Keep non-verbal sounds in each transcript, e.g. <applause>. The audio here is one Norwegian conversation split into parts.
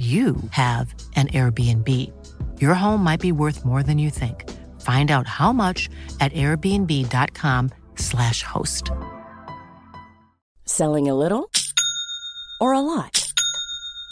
you have an Airbnb. Your home might be worth more than you think. Find out how much at airbnb.com/slash host. Selling a little or a lot?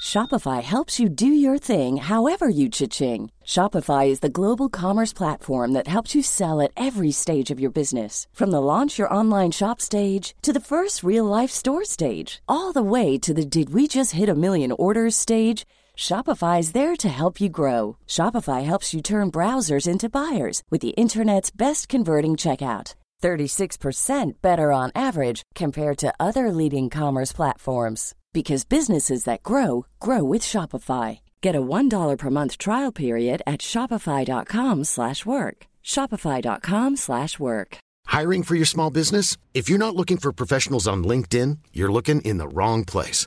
Shopify helps you do your thing however you cha-ching. Shopify is the global commerce platform that helps you sell at every stage of your business. From the launch your online shop stage to the first real life store stage, all the way to the did we just hit a million orders stage. Shopify is there to help you grow. Shopify helps you turn browsers into buyers with the internet's best converting checkout. 36% better on average compared to other leading commerce platforms because businesses that grow grow with Shopify. Get a $1 per month trial period at shopify.com/work. shopify.com/work. Hiring for your small business? If you're not looking for professionals on LinkedIn, you're looking in the wrong place.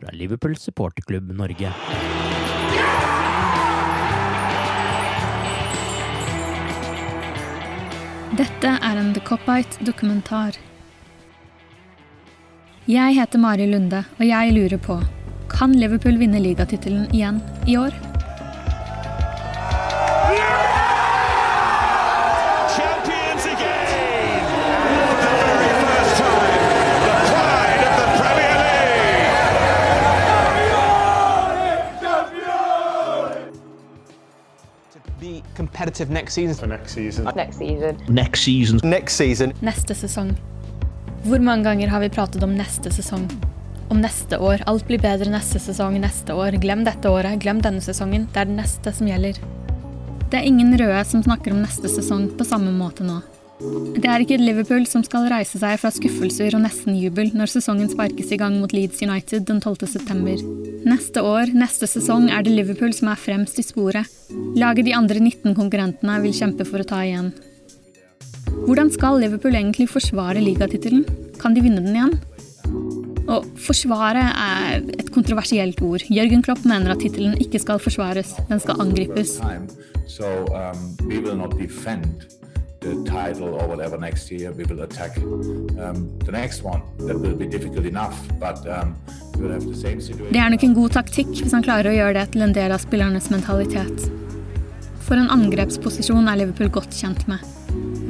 fra Liverpool supporterklubb Norge. Dette er en The Cop-Out-dokumentar. Jeg heter Mari Lunde, og jeg lurer på kan Liverpool vinne ligatittelen igjen i år? Competitive next season. for next season. next season. Next season. Next season. Neste sesong. Hvor mange ganger har vi pratet om neste sesong? Om neste år. Alt blir bedre neste sesong, neste år. Glem dette året, glem denne sesongen. Det er det neste som gjelder. Det er ingen røde som snakker om neste sesong på samme måte nå. Det er ikke Liverpool som skal reise seg fra skuffelser og nesten-jubel når sesongen sparkes i gang mot Leeds United den 12. Neste år, neste sesong, er det Liverpool som er fremst i sporet. Laget de andre 19 konkurrentene vil kjempe for å ta igjen. Hvordan skal Liverpool egentlig forsvare ligatittelen? Kan de vinne den igjen? Å forsvare er et kontroversielt ord. Jørgen Klopp mener at tittelen ikke skal forsvares, den skal angripes. So um, the title or whatever next year. We will attack um, the next one. That will be difficult enough, but um, Det er nok en god taktikk hvis han klarer å gjøre det til en del av spillernes mentalitet. For en angrepsposisjon er Liverpool godt kjent med.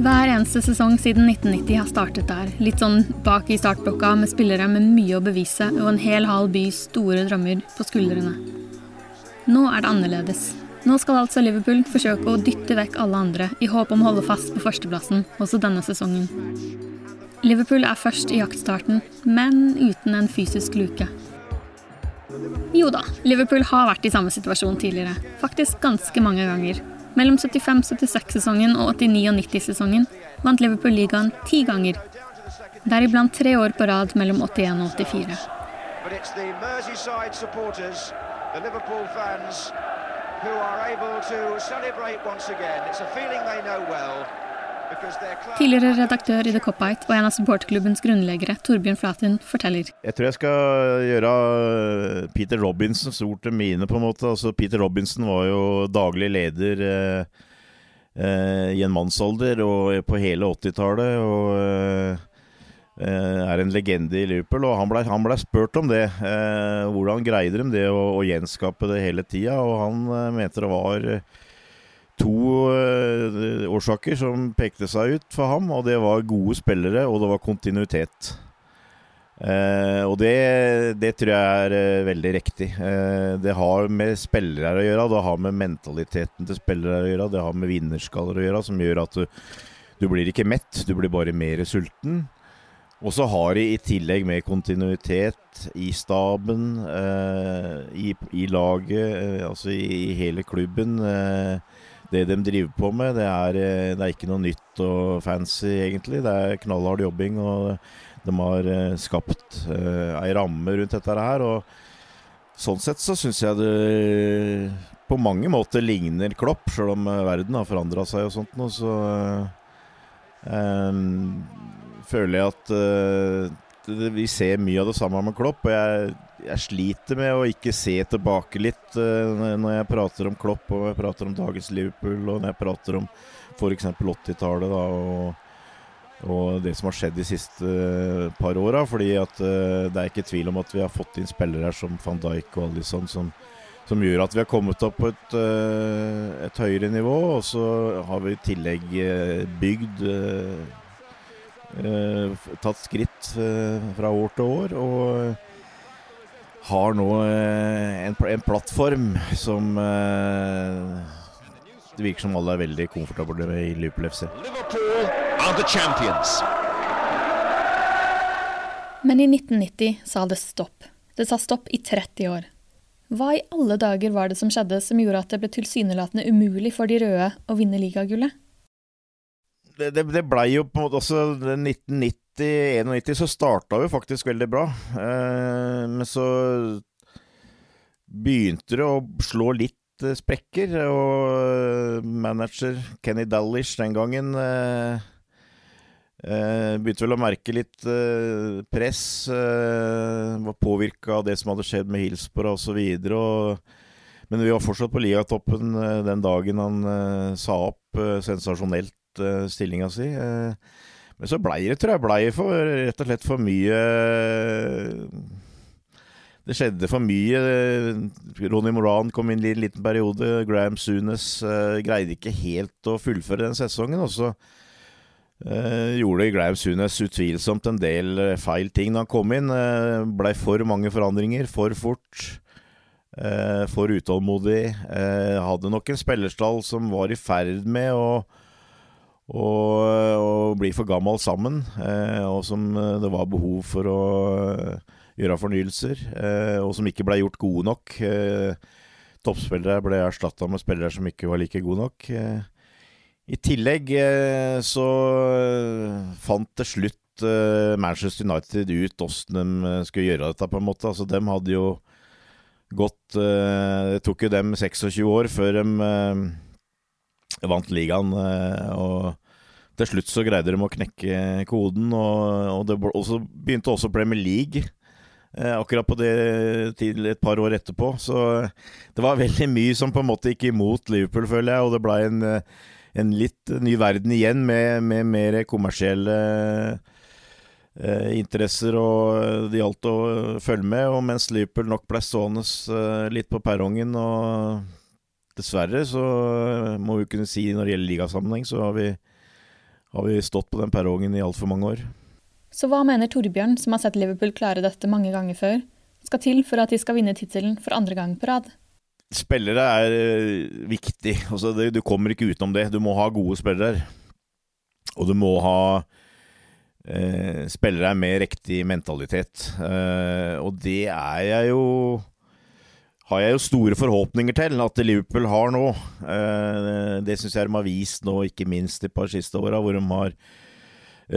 Hver eneste sesong siden 1990 har startet der, litt sånn bak i startblokka med spillere med mye å bevise og en hel halv bys store drømmer på skuldrene. Nå er det annerledes. Nå skal altså Liverpool forsøke å dytte vekk alle andre i håp om å holde fast på førsteplassen også denne sesongen. Liverpool er først i jaktstarten, men uten en fysisk luke. Jo da, Liverpool har vært i samme situasjon tidligere. Faktisk ganske mange ganger. Mellom 75-76-sesongen og 89-90-sesongen vant Liverpool ligaen ti ganger. Deriblant tre år på rad mellom 81 og 84. But it's the Merseyside supporters, Liverpool fans, who are able to celebrate once again. It's a feeling they know well. Tidligere redaktør i The Cop-Out og en av supporterklubbens grunnleggere, Torbjørn Flaten, forteller. Jeg tror jeg skal gjøre Peter Robinsons ord til mine, på en måte. Altså, Peter Robinson var jo daglig leder eh, eh, i en mannsalder og på hele 80-tallet. Og eh, eh, er en legende i Liverpool. Og han blei ble spurt om det. Eh, hvordan greide de det å, å gjenskape det hele tida? Og han eh, mente det var to eh, årsaker som pekte seg ut for ham, og det var gode spillere, og det var kontinuitet. Eh, og det, det, tror jeg er eh, veldig riktig. Eh, det har med spillere å gjøre, det har med mentaliteten til spillere å gjøre, det har med vinnerskaller å gjøre, som gjør at du, du blir ikke mett, du blir bare mer sulten. Og så har de i tillegg med kontinuitet i staben, eh, i, i, laget, eh, altså i, i, hele klubben. Eh, det de driver på med, det er, det er, ikke noe nytt og fancy, egentlig. Det er knallhard jobbing. og de har eh, skapt uh, ei ramme rundt dette her. Og sånn sett så syns jeg det på mange måter ligner Klopp, sjøl om eh, verden har forandra seg og sånt nå, så um, føler jeg at uh, vi ser mye av det samme med Klopp. Og jeg, jeg sliter med å ikke se tilbake litt uh, når jeg prater om Klopp, og jeg prater om dagens Liverpool, og når jeg prater om f.eks. 80-tallet. da, og og det som har skjedd de siste uh, par åra. Fordi at uh, det er ikke tvil om at vi har fått inn spillere her som van Dijk og Alison som, som gjør at vi har kommet opp på et, uh, et, høyere nivå. Og så har vi i tillegg bygd Tatt skritt fra år til år. Og har nå en, en plattform som det virker som alle er veldig komfortable med i Liverpool FC. Men i 1990 sa det stopp. Det sa stopp i 30 år. Hva i alle dager var det som skjedde som gjorde at det ble tilsynelatende umulig for de røde å vinne ligagullet? Det, det, det blei jo på en måte også 1990-91 så starta vi faktisk veldig bra. Eh, men så begynte det å slå litt Eh, sprekker. Og eh, manager Kenny Dallish den gangen eh, eh, begynte vel å merke litt eh, press. Eh, var påvirka av det som hadde skjedd med Hillsborough osv. Men vi var fortsatt på ligatoppen den dagen han sa opp sensasjonelt stillinga si. Men så blei det, tror jeg, blei for, rett og slett for mye det skjedde for mye. Ronny Moran kom inn i en liten periode. Graham Sunes uh, greide ikke helt å fullføre den sesongen. Og så uh, gjorde Graham Sunes utvilsomt en del feil ting da han kom inn. Uh, Blei for mange forandringer, for fort. for utålmodig. hadde nok en spillerstall som var i ferd med å, å, og bli for gammel sammen, og som det var behov for å gjøre fornyelser, eh, og som ikke ble gjort gode nok. Eh, toppspillere ble erstatta med spillere som ikke var like gode nok. Eh, I tillegg så fant til slutt Manchester United ut åssen de skulle gjøre dette, på en måte. Altså, de hadde jo gått Det tok jo dem 26 år før de vant ligaen. og til slutt så greide de å knekke koden, og, og det også, begynte også Premier League Eh, akkurat på det til et par år etterpå. Så det var veldig mye som på en måte gikk imot Liverpool, føler jeg. Og det blei en, eh, en, litt ny verden igjen, med, med mer kommersielle eh, interesser. Og det gjaldt å følge med. Og mens Liverpool nok ble stående eh, litt på perrongen, og dessverre så må vi kunne si når det gjelder ligasammenheng, så har vi, har vi stått på den perrongen i altfor mange år. Så hva mener Torbjørn, som har sett Liverpool klare dette mange ganger før, skal til for at de skal vinne tittelen for andre gang på rad? Spillere er uh, viktig. Altså, du kommer ikke utenom det. Du må ha gode spillere. Og du må ha eh, spillere med riktig mentalitet. Eh, og det er jeg jo har jeg jo store forhåpninger til at Liverpool har nå. det syns jeg de har vist nå, ikke minst de par siste åra, hvor de har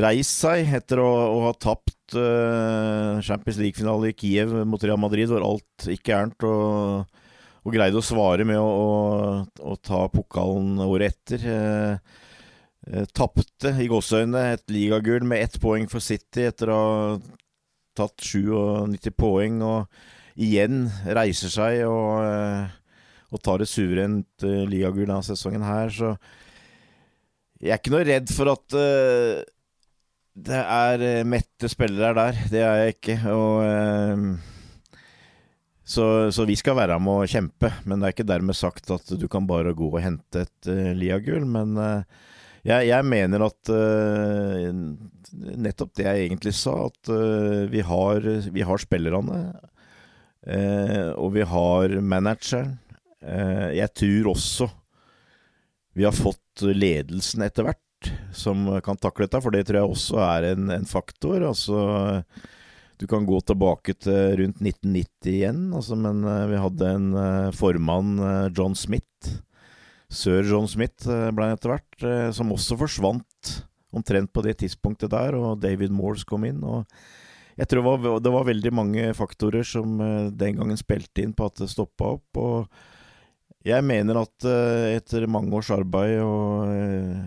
reist seg etter å, å ha tapt uh, Champions League-finale i Kiev mot Real Madrid, hvor alt gikk gærent, og, og greide å svare med å, å, å ta pokalen året etter. Uh, uh, Tapte i gåseøynene et ligagull med ett poeng for City etter å ha tatt 97 poeng, og igjen reiser seg og, og tar et suverent ligagull denne sesongen her, så jeg er ikke noe redd for at uh, det er eh, mette spillere der. Det er jeg ikke. Og, eh, så, så, vi skal være med å kjempe. Men det er ikke dermed sagt at du kan bare gå og hente et uh, Lia-gull. Men Jeg, jeg mener at nettopp det jeg egentlig sa, at vi, har, vi har spillerne. Uh, og vi har manageren. jeg tror også vi har fått ledelsen etter hvert som kan takle dette, for det tror jeg også er en, en faktor. Altså, du kan gå tilbake til rundt 1990 igjen, altså, men vi hadde en formann, John Smith, Sir John Smith eh, ble han etter hvert, eh, som også forsvant omtrent på det tidspunktet der, og David Moores kom inn. og jeg tror det var, det var veldig mange faktorer som eh, den gangen spilte inn på at det stoppa opp. og jeg mener at etter mange års arbeid og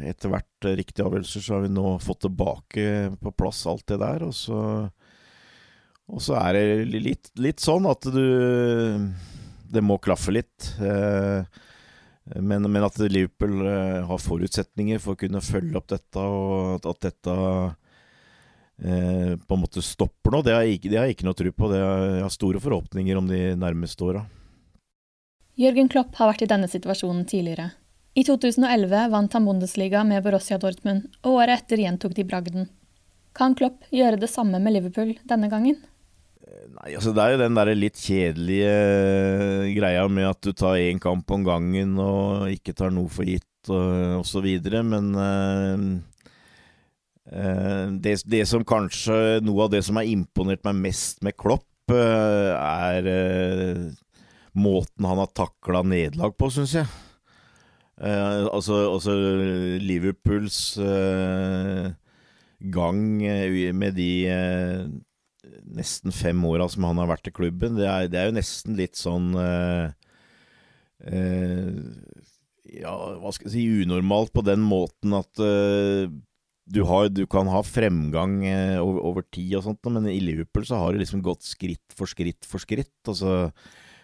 etter hvert riktige avgjørelser, så har vi nå fått tilbake på plass alt det der. Og så, og så er det litt, litt, sånn at du Det må klaffe litt. Eh, men, men, at Liverpool har forutsetninger for å kunne følge opp dette, og at dette uh, på en måte stopper nå, det har jeg det har jeg ikke noe tro på. Er, jeg har store forhåpninger om de nærmeste åra. Jørgen Klopp har vært i denne situasjonen tidligere. I 2011 vant han Bundesliga med Borussia Dortmund, og året etter gjentok de bragden. Kan Klopp gjøre det samme med Liverpool denne gangen? Nei, altså Det er jo den der litt kjedelige eh, greia med at du tar én kamp om gangen og ikke tar noe for gitt og osv. Men uh, det, det, som kanskje Noe av det som har imponert meg mest med Klopp, uh, er måten han har takla nederlag på, syns jeg. altså, altså Liverpools gang med de nesten fem åra som han har vært i klubben, det er, det er jo nesten litt sånn Ja, hva skal jeg si Unormalt på den måten at uh, du, har, du, kan ha fremgang over, over, tid og sånt, men i Liverpool så har det liksom gått skritt for skritt for skritt. Altså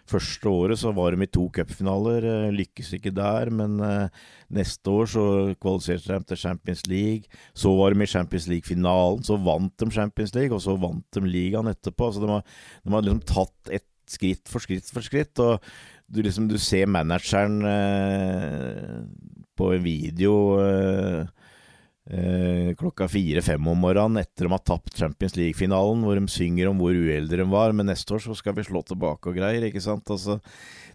Første året så var de i to cupfinaler, eh, lykkes ikke der. Men eh, neste år så kvalifiserte de til Champions League. Så var de i Champions League-finalen, så vant de Champions League, og så vant de ligaen etterpå. Altså de har, de har liksom tatt et skritt for skritt for skritt. og du, liksom, du ser manageren eh, på en video eh, eh, klokka fire-fem om morgenen etter de har tapt Champions League-finalen, hvor de synger om hvor uheldige de var, men neste år så skal vi slå tilbake og greier, ikke sant. Altså,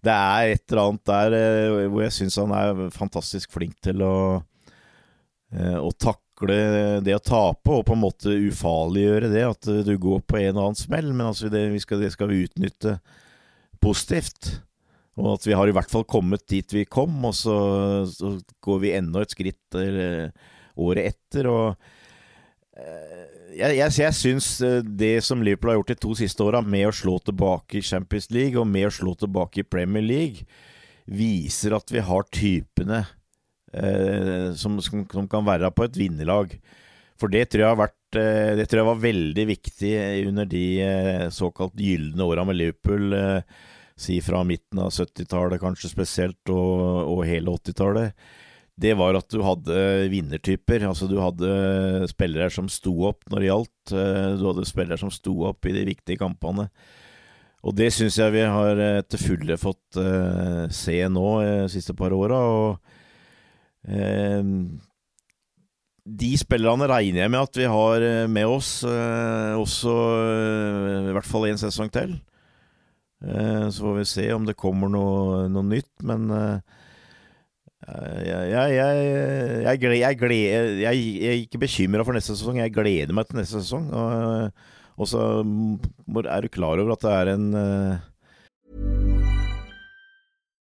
det er et eller annet der eh, hvor jeg syns han er fantastisk flink til å, eh, å takle det å tape, og på en måte ufarliggjøre det, at du går på en og annen smell, men altså det, vi skal, det skal vi utnytte positivt. Og at vi har i hvert fall kommet dit vi kom, og så, så går vi enda et skritt eller, året etter. og eh, jeg, jeg, jeg syns eh, det som Liverpool har gjort de to siste åra, med å slå tilbake i Champions League og med å slå tilbake i Premier League, viser at vi har typene eh, som, som, som, kan være på et vinnerlag. For det tror jeg har vært eh, Det tror jeg var veldig viktig under de såkalt gylne åra med Liverpool. Si fra midten av 70-tallet kanskje spesielt, og, og hele 80-tallet det var at du hadde vinnertyper. Altså du hadde spillere som sto opp når det gjaldt. Eh, du hadde spillere som sto opp i de viktige kampene. Og det syns jeg vi har eh, til fulle fått uh, se nå de siste par åra. Og uh, de spillerne regner jeg med at vi har med oss uh, også i hvert fall en sesong til. så får vi se om det kommer noe, noe nytt, men jeg, jeg, jeg, jeg, er ikke bekymra for neste sesong, jeg gleder meg til neste sesong. Og, så er du klar over at det er en uh,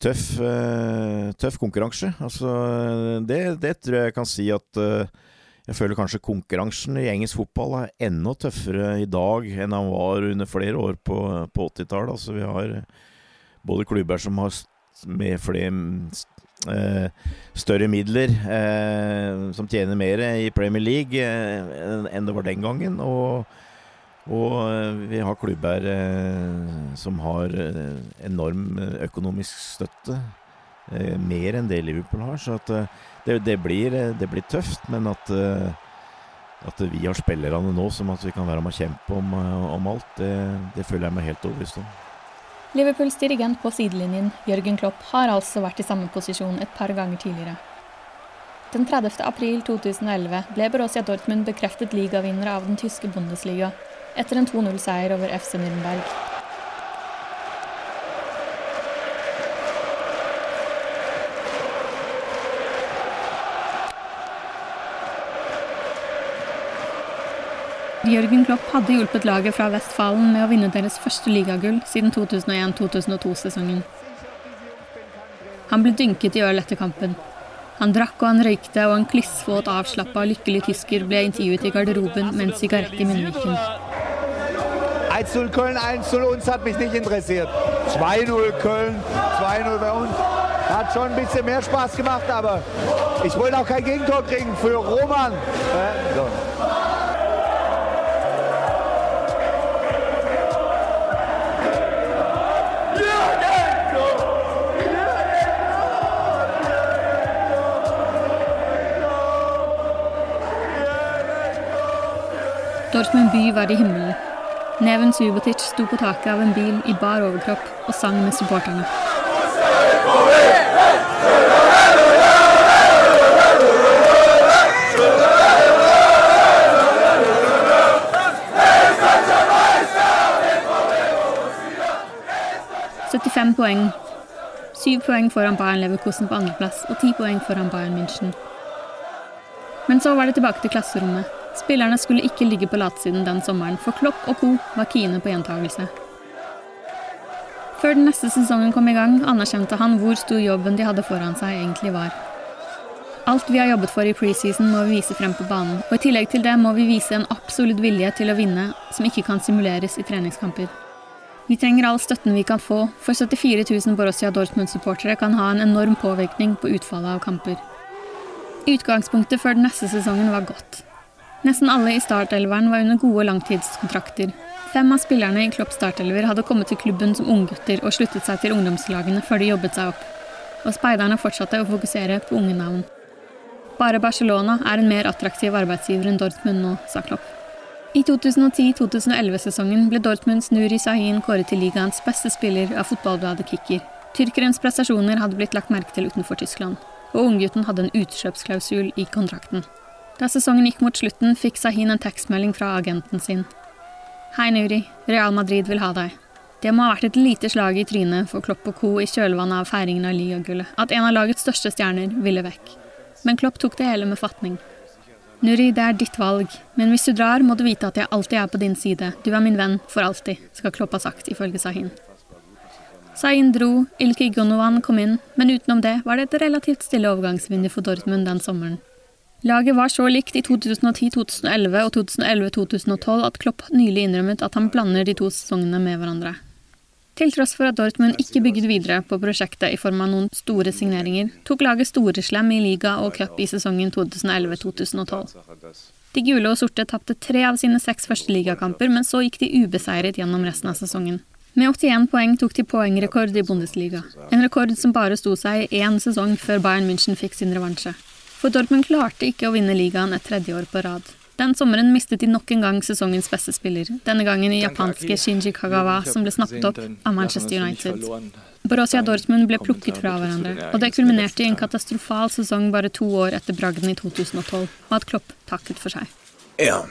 Tøff, eh, tøff konkurranse. Altså, det, det tror jeg jeg kan si at eh, jeg føler kanskje konkurransen i engelsk fotball er enda tøffere i dag enn han var under flere år på, på 80-tallet. Altså, vi har både klubber som har med flere eh, større midler, eh, som tjener mer i Premier League eh, enn det var den gangen. Og, og vi har klubber eh, som har enorm økonomisk støtte. mer enn det Liverpool har. Så det, det, blir, det, blir, tøft, men at, at vi har spillerne nå som at vi kan være med å kjempe om, om alt, det, det føler jeg meg helt overbevist om. Liverpools dirigent på sidelinjen, Jørgen Klopp, har altså vært i samme posisjon et par ganger tidligere. Den 30. april 2011 ble Borussia Dortmund bekreftet ligavinnere av den tyske Bundesliga etter en 2-0-seier over FC Nürnberg. Jørgen Klopp hadde hjulpet laget fra Vestfalen med å vinne deres første ligagull siden 2001-2002-sesongen. Han ble dynket i øl etter kampen. Han drakk og han røykte, og en klissvåt, avslappa lykkelig tysker ble intervjuet i garderoben med en sigarett i munnviken. 1-0 Köln, 1-0 uns hat mich nicht interessiert. 2-0 Köln, 2-0 bei uns. Hat schon ein bisschen mehr Spaß gemacht, aber ich wollte auch kein Gegentor kriegen für Roman. So. Dortmund by var i himmelen. Neven Subotic sto på taket av en bil i bar overkropp og sang med supporterne. «75 poeng. Syv poeng foran Bayern Leverkusen på andreplass og ti poeng foran Bayern München. Men så var det tilbake til klasserommet. Spillerne skulle ikke ligge på latsiden den sommeren, for Klopp og co. var kine på gjentagelse. Før den neste sesongen kom i gang, anerkjente han hvor stor jobben de hadde foran seg, egentlig var. Alt vi har jobbet for i preseason, må vi vise frem på banen. Og i tillegg til det må vi vise en absolutt vilje til å vinne, som ikke kan simuleres i treningskamper. Vi trenger all støtten vi kan få, for 74 000 Borussia Dortmund-supportere kan ha en enorm påvirkning på utfallet av kamper. Utgangspunktet før den neste sesongen var godt. Nesten alle i startelveren var under gode langtidskontrakter. Fem av spillerne i Klopp startelver hadde kommet til klubben som unggutter og sluttet seg til ungdomslagene før de jobbet seg opp. Og speiderne fortsatte å fokusere på unge navn. Bare Barcelona er en mer attraktiv arbeidsgiver enn Dortmund nå, sa Klopp. I 2010-2011-sesongen ble Dortmunds Nuri Sahin kåret til ligaens beste spiller av fotballbladet Kicker. Tyrkerens prestasjoner hadde blitt lagt merke til utenfor Tyskland, og unggutten hadde en utkjøpsklausul i kontrakten. Da sesongen gikk mot slutten, fikk Sahin en tekstmelding fra agenten sin. Hei, Nuri. Real Madrid vil ha deg. Det må ha vært et lite slag i trynet for Klopp og co. i kjølvannet av feiringen av ligagullet, at en av lagets største stjerner ville vekk. Men Klopp tok det hele med fatning. Nuri, det er ditt valg, men hvis du drar, må du vite at jeg alltid er på din side. Du er min venn for alltid, skal Klopp ha sagt, ifølge Sahin. Sahin dro, Ilki Gonovan kom inn, men utenom det var det et relativt stille overgangsvindu for Dortmund den sommeren. Laget var så likt i 2010-2011 og 2011-2012 at Klopp nylig innrømmet at han blander de to sesongene med hverandre. Til tross for at Dortmund ikke bygget videre på prosjektet i form av noen store signeringer, tok laget storeslem i liga og cup i sesongen 2011-2012. De gule og sorte tapte tre av sine seks første ligakamper, men så gikk de ubeseiret gjennom resten av sesongen. Med 81 poeng tok de poengrekord i Bundesliga, en rekord som bare sto seg én sesong før Bayern München fikk sin revansje. For Dortmund klarte ikke å vinne ligaen et tredje år på rad. Den sommeren mistet de nok en gang sesongens beste spiller, denne gangen i japanske Shinji Kagawa, som ble snappet opp av Manchester United. Borussia Dortmund ble plukket fra hverandre, og det kulminerte i en katastrofal sesong bare to år etter bragden i 2012, og at Klopp takket for seg. Ja,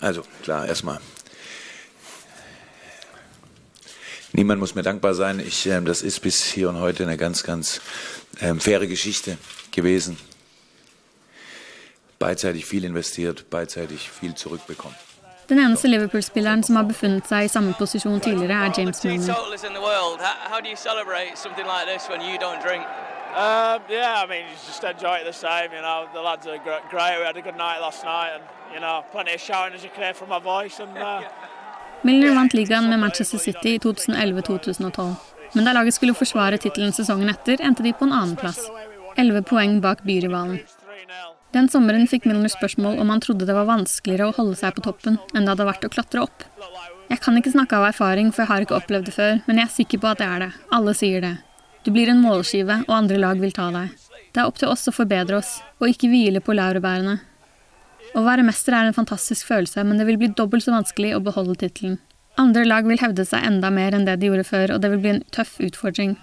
also klar, erstmal. Niemand muss mir dankbar sein. Ich, äh, das ist bis hier und heute eine ganz, ganz ähm, faire Geschichte gewesen. Beidseitig viel investiert, beidseitig viel zurückbekommen. Den eneste Liverpool-spilleren som har befunnet seg i samme posisjon tidligere, er James Milner. Um, yeah, I mean, just enjoy it the same. You know, the lads are great. We had a good night last night, and you know, plenty of shouting as you can hear from my voice. And uh, <laughs> Milner vant ligaen med Manchester City i 2011-2012. Men da laget skulle forsvare tittelen sesongen etter, endte de på en annenplass. Elleve poeng bak byrivalen. Den sommeren fikk Milner spørsmål om han trodde det var vanskeligere å holde seg på toppen enn det hadde vært å klatre opp. Jeg kan ikke snakke av erfaring, for jeg har ikke opplevd det før, men jeg er sikker på at det er det. Alle sier det. Du blir en målskive, og andre lag vil ta deg. Det er opp til oss å forbedre oss, og ikke hvile på laurbærene. Å være mester er en fantastisk følelse, men det vil bli dobbelt så vanskelig å beholde tittelen. Andre lag vil hevde seg enda mer enn det de gjorde før, og det vil bli en tøff utfordring.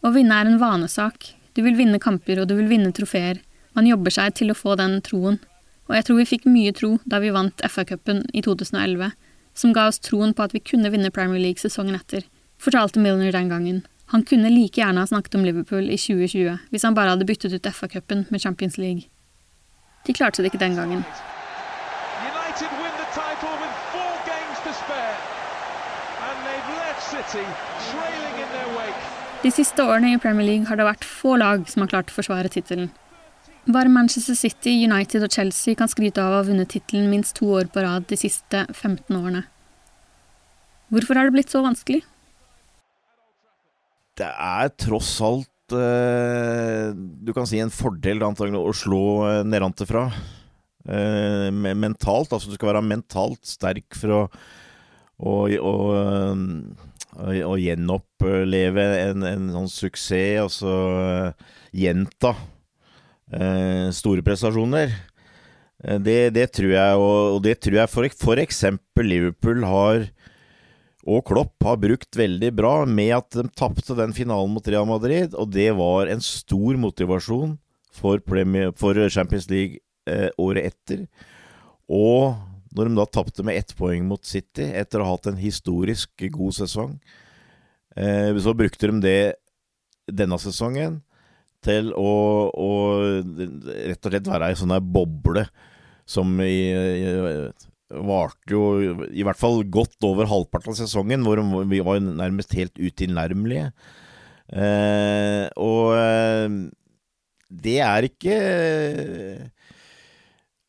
Å vinne er en vanesak. Du vil vinne kamper, og du vil vinne trofeer. Man jobber seg til å få den troen. Og jeg tror vi fikk mye tro da vi vant FA-cupen i 2011, som ga oss troen på at vi kunne vinne Premier League sesongen etter, fortalte Milner den gangen. Han kunne like gjerne ha snakket om Liverpool i 2020 hvis han bare hadde byttet ut FA-cupen med Champions League. De klarte det ikke den gangen. United win the title with four games to spare, and they've left City trailing in their wake. De siste årene i Premier League har det vært få lag som har klart å forsvare tittelen. Bare Manchester City, United og Chelsea kan skryte av å ha vunnet tittelen minst to år på rad de siste 15 årene. Hvorfor har det blitt så vanskelig? Det er tross alt eh, Du kan si en fordel antagelig å slå eh, fra. Eh, mentalt. Altså du skal være mentalt sterk for å, å, å, å, å gjenoppleve en, en, sånn suksess, altså gjenta eh, store prestasjoner. Eh, det, det, tror jeg, og det tror jeg for, for eksempel Liverpool har og Klopp har brukt veldig bra med at de tapte den finalen mot Real Madrid, og det var en stor motivasjon for, Premier, for Champions League eh, året etter. Og når de da tapte med ett poeng mot City, etter å ha hatt en historisk god sesong, eh, så brukte de det denne sesongen til å, å rett og slett være ei sånn boble som i, varte jo i hvert fall godt over halvparten av sesongen, hvor vi var nærmest helt utilnærmelige. Eh, og eh, det er ikke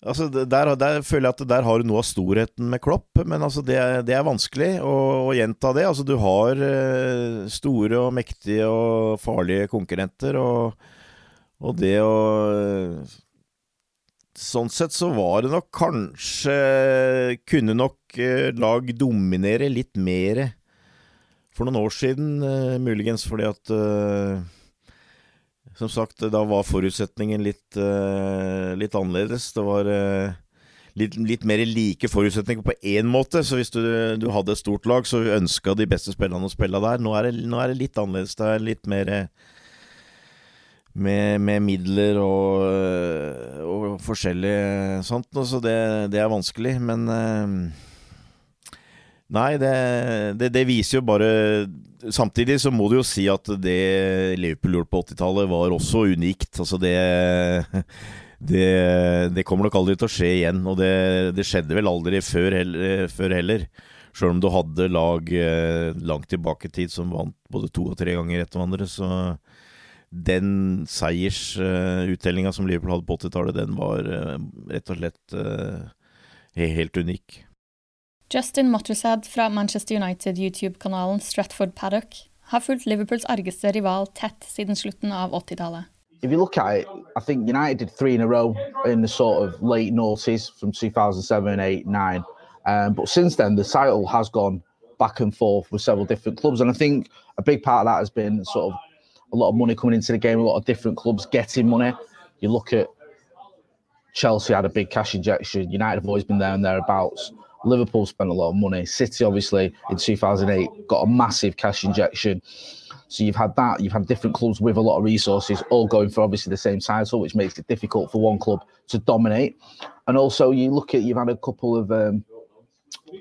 Altså, der, der, føler jeg at der har du noe av storheten med Klopp, men altså det, det er vanskelig å, å, gjenta det. Altså, du har uh, store og mektige og farlige konkurrenter, og, og det å Sånn sett så var det nok kanskje Kunne nok uh, lag dominere litt mer for noen år siden, uh, muligens fordi at som sagt, da var forutsetningen litt, uh, litt annerledes. Det var uh, litt, litt, mer like forutsetninger på én måte. Så hvis du, du, hadde et stort lag, så ønska de beste spillerne å spille der. Nå er det, nå er det litt annerledes. Det er litt mer med, med midler og, og forskjellig sånt. Så det, det, er vanskelig. Men uh, Nei, det, det, det, viser jo bare Samtidig så må du jo si at det Liverpool gjorde på 80-tallet, var også unikt. Altså det, det, kommer nok aldri til å skje igjen. Og det, skjedde vel aldri før, før heller. Sjøl om du hadde lag eh, langt tilbake i tid som vant både to og tre ganger etter hverandre. Så den seiersuttellinga som Liverpool hadde på 80-tallet, den var eh, rett og slett eh, helt unik. Justin Mottersad fra Manchester United YouTube-kanalen Stratford Paddock har fulgt Liverpools argeste rival tett siden slutten av 80-tallet. If you look at it, I think United did three in a row in the sort of late noughties from 2007, 8, 9. Um, but since then, the title has gone back and forth with several different clubs. And I think a big part of that has been sort of a lot of money coming into the game, a lot of different clubs getting money. You look at Chelsea had a big cash injection. United have always been there and thereabouts. Liverpool spent a lot of money. City, obviously, in 2008, got a massive cash injection. So you've had that. You've had different clubs with a lot of resources, all going for obviously the same title, which makes it difficult for one club to dominate. And also, you look at you've had a couple of um,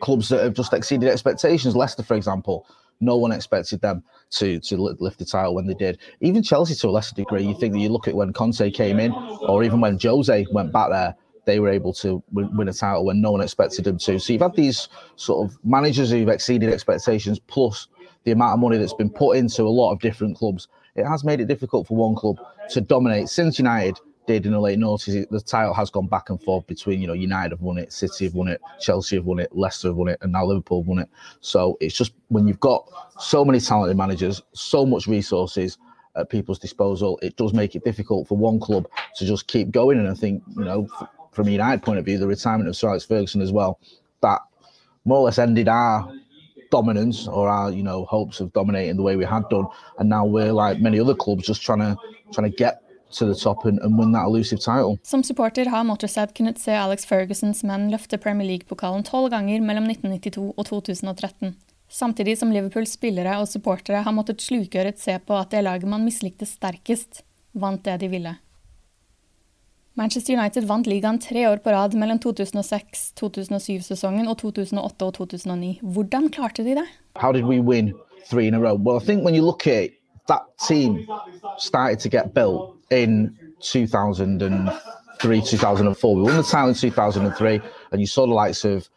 clubs that have just exceeded expectations. Leicester, for example, no one expected them to to lift the title when they did. Even Chelsea, to a lesser degree, you think that you look at when Conte came in, or even when Jose went back there they were able to win, a title when no one expected them to. So you've had these sort of managers who've exceeded expectations, plus the amount of money that's been put into a lot of different clubs. It has made it difficult for one club to dominate. Since United did in the late noughties, the title has gone back and forth between you know United have won it, City have won it, Chelsea have won it, Leicester have won it, and now Liverpool have won it. So it's just when you've got so many talented managers, so much resources at people's disposal, it does make it difficult for one club to just keep going. And I think you know from a United point of view, the retirement of Sir Alex Ferguson as well, that more or less ended our dominance or our you know hopes of dominating the way we had done, and now we're like many other clubs, just trying to trying to get to the top and, and win that elusive title. Som supporter har Motorset kunnet se Alex Fergusons menn løfte Premier League-pokalen tolv ganger mellom 1992 og 2013. Samtidig som Liverpools spillere og supportere har måttet slukøret se på at det laget man mislikte sterkest, vant det de ville. Manchester United vant ligaen tre år på rad mellom 2006-2007-sesongen og 2008 og 2009. Hvordan klarte de det? How did we win three in a row? Well, I think when you look at that team started to get built in 2003, 2004. We won the title in 2003, and you saw the likes of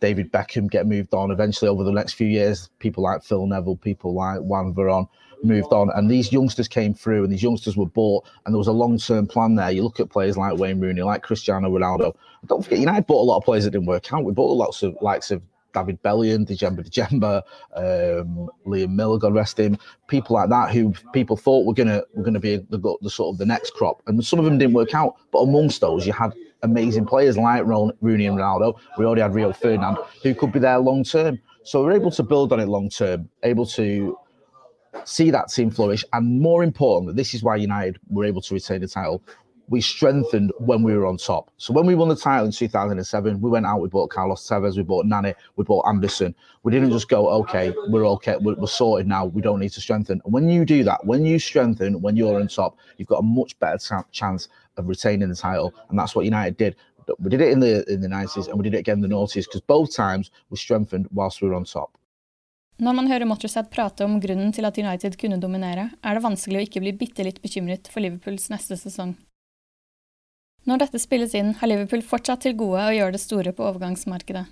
David Beckham get moved on. Eventually, over the next few years, people like Phil Neville, people like Juan Veron moved on, and these youngsters came through, and these youngsters were bought, and there was a long-term plan there. You look at players like Wayne Rooney, like Cristiano Ronaldo. Don't forget, United bought a lot of players that didn't work out. We bought lots of likes of David Bellion, Djemba Djemba, um, Liam Miller, God rest him, people like that who people thought were gonna were gonna be the, the sort of the next crop, and some of them didn't work out. But amongst those, you had amazing players like Rooney and Ronaldo. We already had Rio Ferdinand, who could be there long term. So we're able to build on it long term, able to see that team flourish, and more importantly, this is why United were able to retain the title. We strengthened when we were on top. So when we won the title in 2007, we went out. We bought Carlos Tevez, we bought Nani, we bought Anderson. We didn't just go, okay, we're okay, we're, we're sorted now. We don't need to strengthen. And when you do that, when you strengthen, when you're on top, you've got a much better chance of retaining the title, and that's what United did. We did it in the in the 90s, and we did it again in the noughties because both times we strengthened whilst we were on top. Når man hører Mottershead prate om grunnen til at United kunne dominere, er det vanskelig å ikke bli bitte litt bekymret for Liverpools neste sesong. Når dette spilles inn, har Liverpool fortsatt til gode å gjøre det store på overgangsmarkedet.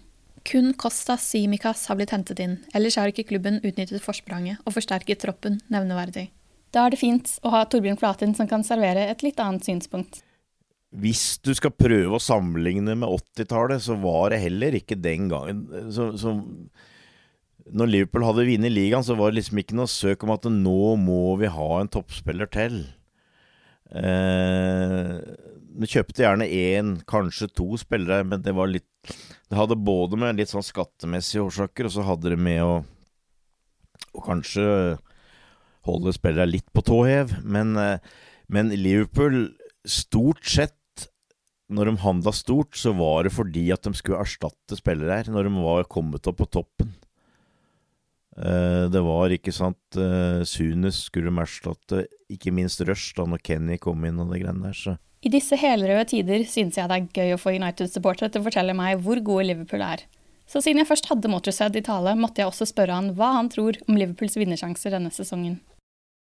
Kun Costa Simicas har blitt hentet inn, ellers har ikke klubben utnyttet forspranget og forsterket troppen nevneverdig. Da er det fint å ha Torbjørn Flatin som kan servere et litt annet synspunkt. Hvis du skal prøve å sammenligne med 80-tallet, så var det heller ikke den gangen som, så Når Liverpool hadde vunnet ligaen, så var det liksom ikke noe søk om at nå må vi ha en toppspiller til. Eh, kjøpte gjerne én, kanskje to spillere, men det var litt Det hadde både med litt sånn skattemessige årsaker, og så hadde det med å, å kanskje holde spillere litt på tå hev. Men, eh, men Liverpool, stort sett når de handla stort, så var det fordi at de skulle erstatte spillere her, når de var kommet opp på toppen. Eh, det var, ikke sant uh, Sunes skulle de erstatte, ikke minst Rush, da når Kenny kom inn og det greiene der, så I disse helrøde tider synes jeg det er gøy å få United-supportere til å fortelle meg hvor gode Liverpool er. Så siden jeg først hadde Motorshead i tale, måtte jeg også spørre han hva han tror om Liverpools vinnersjanser denne sesongen.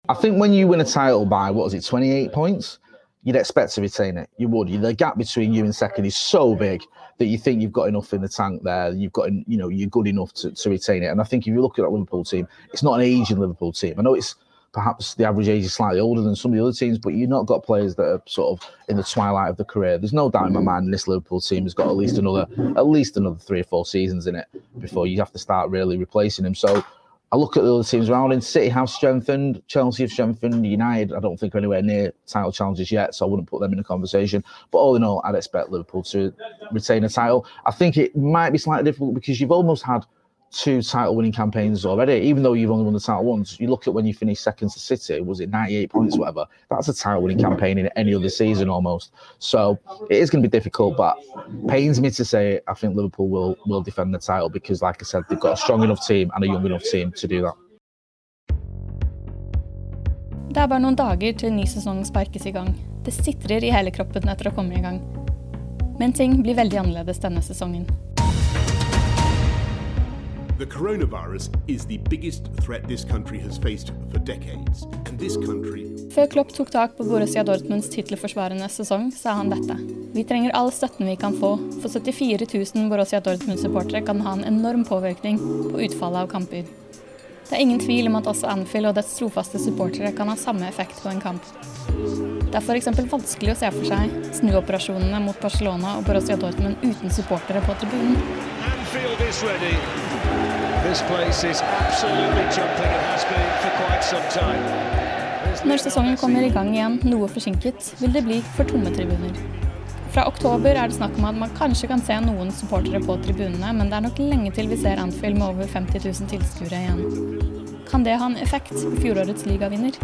I think when you win a title by what was it, 28 points, you'd expect to retain it. You would. The gap between you and second is so big that you think you've got enough in the tank there. You've got, you know, you're good enough to, to retain it. And I think if you look at that Liverpool team, it's not an aging Liverpool team. I know it's perhaps the average age is slightly older than some of the other teams, but you've not got players that are sort of in the twilight of the career. There's no doubt in my mind this Liverpool team has got at least another, at least another three or four seasons in it before you have to start really replacing them. So I look at the other teams around in City have strengthened, Chelsea have strengthened, United I don't think are anywhere near title challenges yet, so I wouldn't put them in the conversation. But all in all, I'd expect Liverpool to retain a title. I think it might be slightly difficult because you've almost had two title winning campaigns already, even though you've only won the title once. You look at when you finished second to City, was it 98 points, whatever? That's a title winning campaign in any other season almost. So it is going to be difficult, but pains me to say I think Liverpool will will defend the title because, like I said, they've got a strong enough team and a young enough team to do that. Det er bare noen dager til ny sesong sparkes i gang. Det sitrer i hele kroppen etter å komme i gang. Men ting blir veldig annerledes denne sesongen. The coronavirus is the biggest threat this country has faced for decades. And this country Før Klopp tok tak på Borussia Dortmunds tittelforsvarende sesong, sa han dette. Vi trenger all støtten vi kan få, for 74 000 Borussia Dortmund-supportere kan ha en enorm påvirkning på utfallet av kamper. Det er ingen tvil om at også Anfield og dets trofaste supportere kan ha samme effekt på en kamp. Det er f.eks. vanskelig å se for seg snuoperasjonene mot Barcelona og Borussia Dortmund uten supportere på tribunen. Anfield is ready. Når sesongen kommer i gang igjen, noe forsinket, vil det bli for tomme tribuner. Fra oktober er det snakk om at man kanskje kan se noen supportere på tribunene, men det er nok lenge til vi ser Anfield med over 50 000 tilskuere igjen. Kan det ha en effekt på fjorårets ligavinner?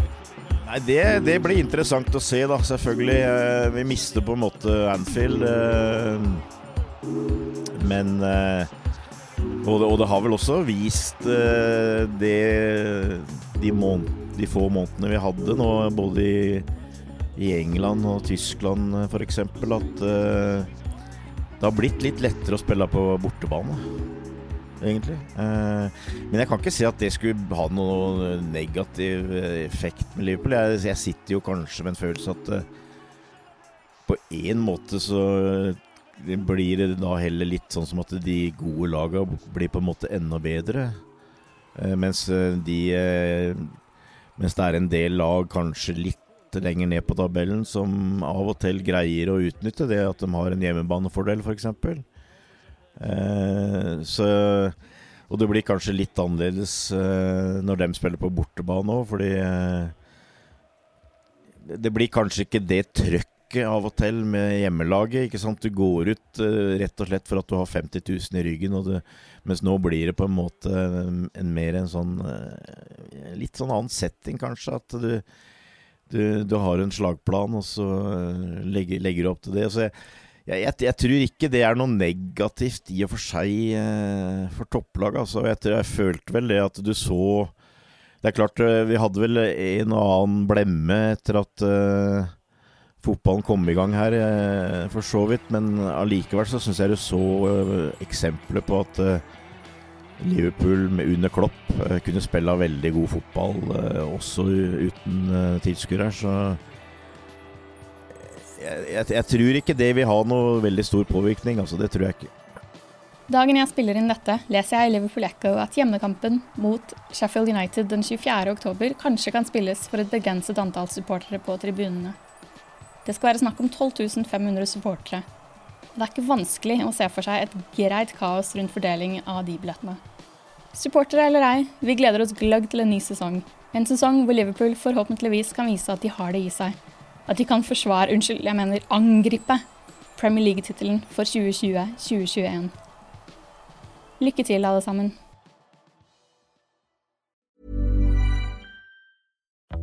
Nei, det, det, blir interessant å se, da. Selvfølgelig. Eh, vi mister på en måte Anfield. Eh, men eh, og det, og det, har vel også vist det de, måned, de få månedene vi hadde nå, både i, i England og Tyskland f.eks., at det har blitt litt lettere å spille på bortebane egentlig. Men jeg kan ikke si at det skulle ha noen negativ effekt med Liverpool. Jeg, sitter jo kanskje med en følelse at på en måte så blir det da heller litt sånn som at de gode lagene blir på en måte enda bedre. Mens de Mens det er en del lag kanskje litt lenger ned på tabellen som av og til greier å utnytte det at de har en hjemmebanefordel, f.eks. Eh, så Og det blir kanskje litt annerledes eh, når de spiller på bortebane òg, fordi eh, det blir kanskje ikke det trøkket av og til med hjemmelaget. ikke sant? Du går ut rett og slett for at du har 50 000 i ryggen, du, mens nå blir det på en måte en, en mer en sånn Litt sånn annen setting, kanskje. At du, du, du har en slagplan, og så legger, legger du opp til det. Så jeg, jeg, jeg, jeg, tror ikke det er noe negativt i og for seg eh, for topplaget. Altså. Jeg, jeg, følte vel det at du så Det er klart, vi hadde vel en og annen blemme etter at eh, fotballen kom i gang her, eh, for så vidt. Men allikevel så syns jeg du så eksempler på at Liverpool med under Klopp eh, kunne spille veldig god fotball eh, også uten eh, tilskuere. Så jeg, jeg, jeg, tror ikke det vil ha noe veldig stor påvirkning. Altså, det tror jeg ikke. Dagen jeg spiller inn dette, leser jeg i Liverpool Echo at hjemmekampen mot Sheffield United den 24. oktober kanskje kan spilles for et begrenset antall supportere på tribunene. Det skal være snakk om 12 500 supportere. Det er ikke vanskelig å se for seg et greit kaos rundt fordeling av de billettene. Supportere eller ei, vi gleder oss gløgg til en ny sesong. En sesong hvor Liverpool forhåpentligvis kan vise at de har det i seg. At de kan forsvare, unnskyld, jeg mener angripe Premier League-tittelen for 2020-2021. Lykke til, alle sammen.